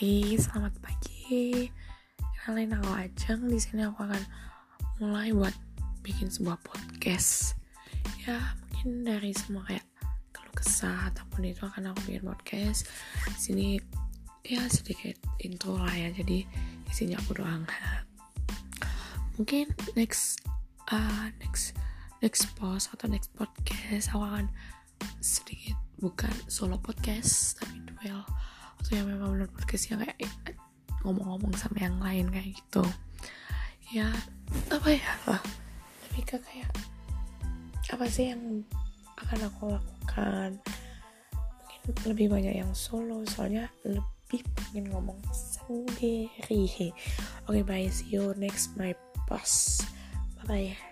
Oke, selamat pagi. Kenalin aku Ajeng. Di sini aku akan mulai buat bikin sebuah podcast. Ya, mungkin dari semua kayak keluh kesah ataupun itu akan aku bikin podcast. Di sini ya sedikit intro lah ya. Jadi isinya aku doang. Mungkin next uh, next next post atau next podcast aku akan sedikit bukan solo podcast tapi duel atau yang memang benar podcast yang kayak eh, ngomong-ngomong sama yang lain kayak gitu. Ya apa ya? Lah lebih ke kayak apa sih yang akan aku lakukan? Mungkin lebih banyak yang solo soalnya lebih pengen ngomong sendiri. Oke okay, bye see you next my post bye bye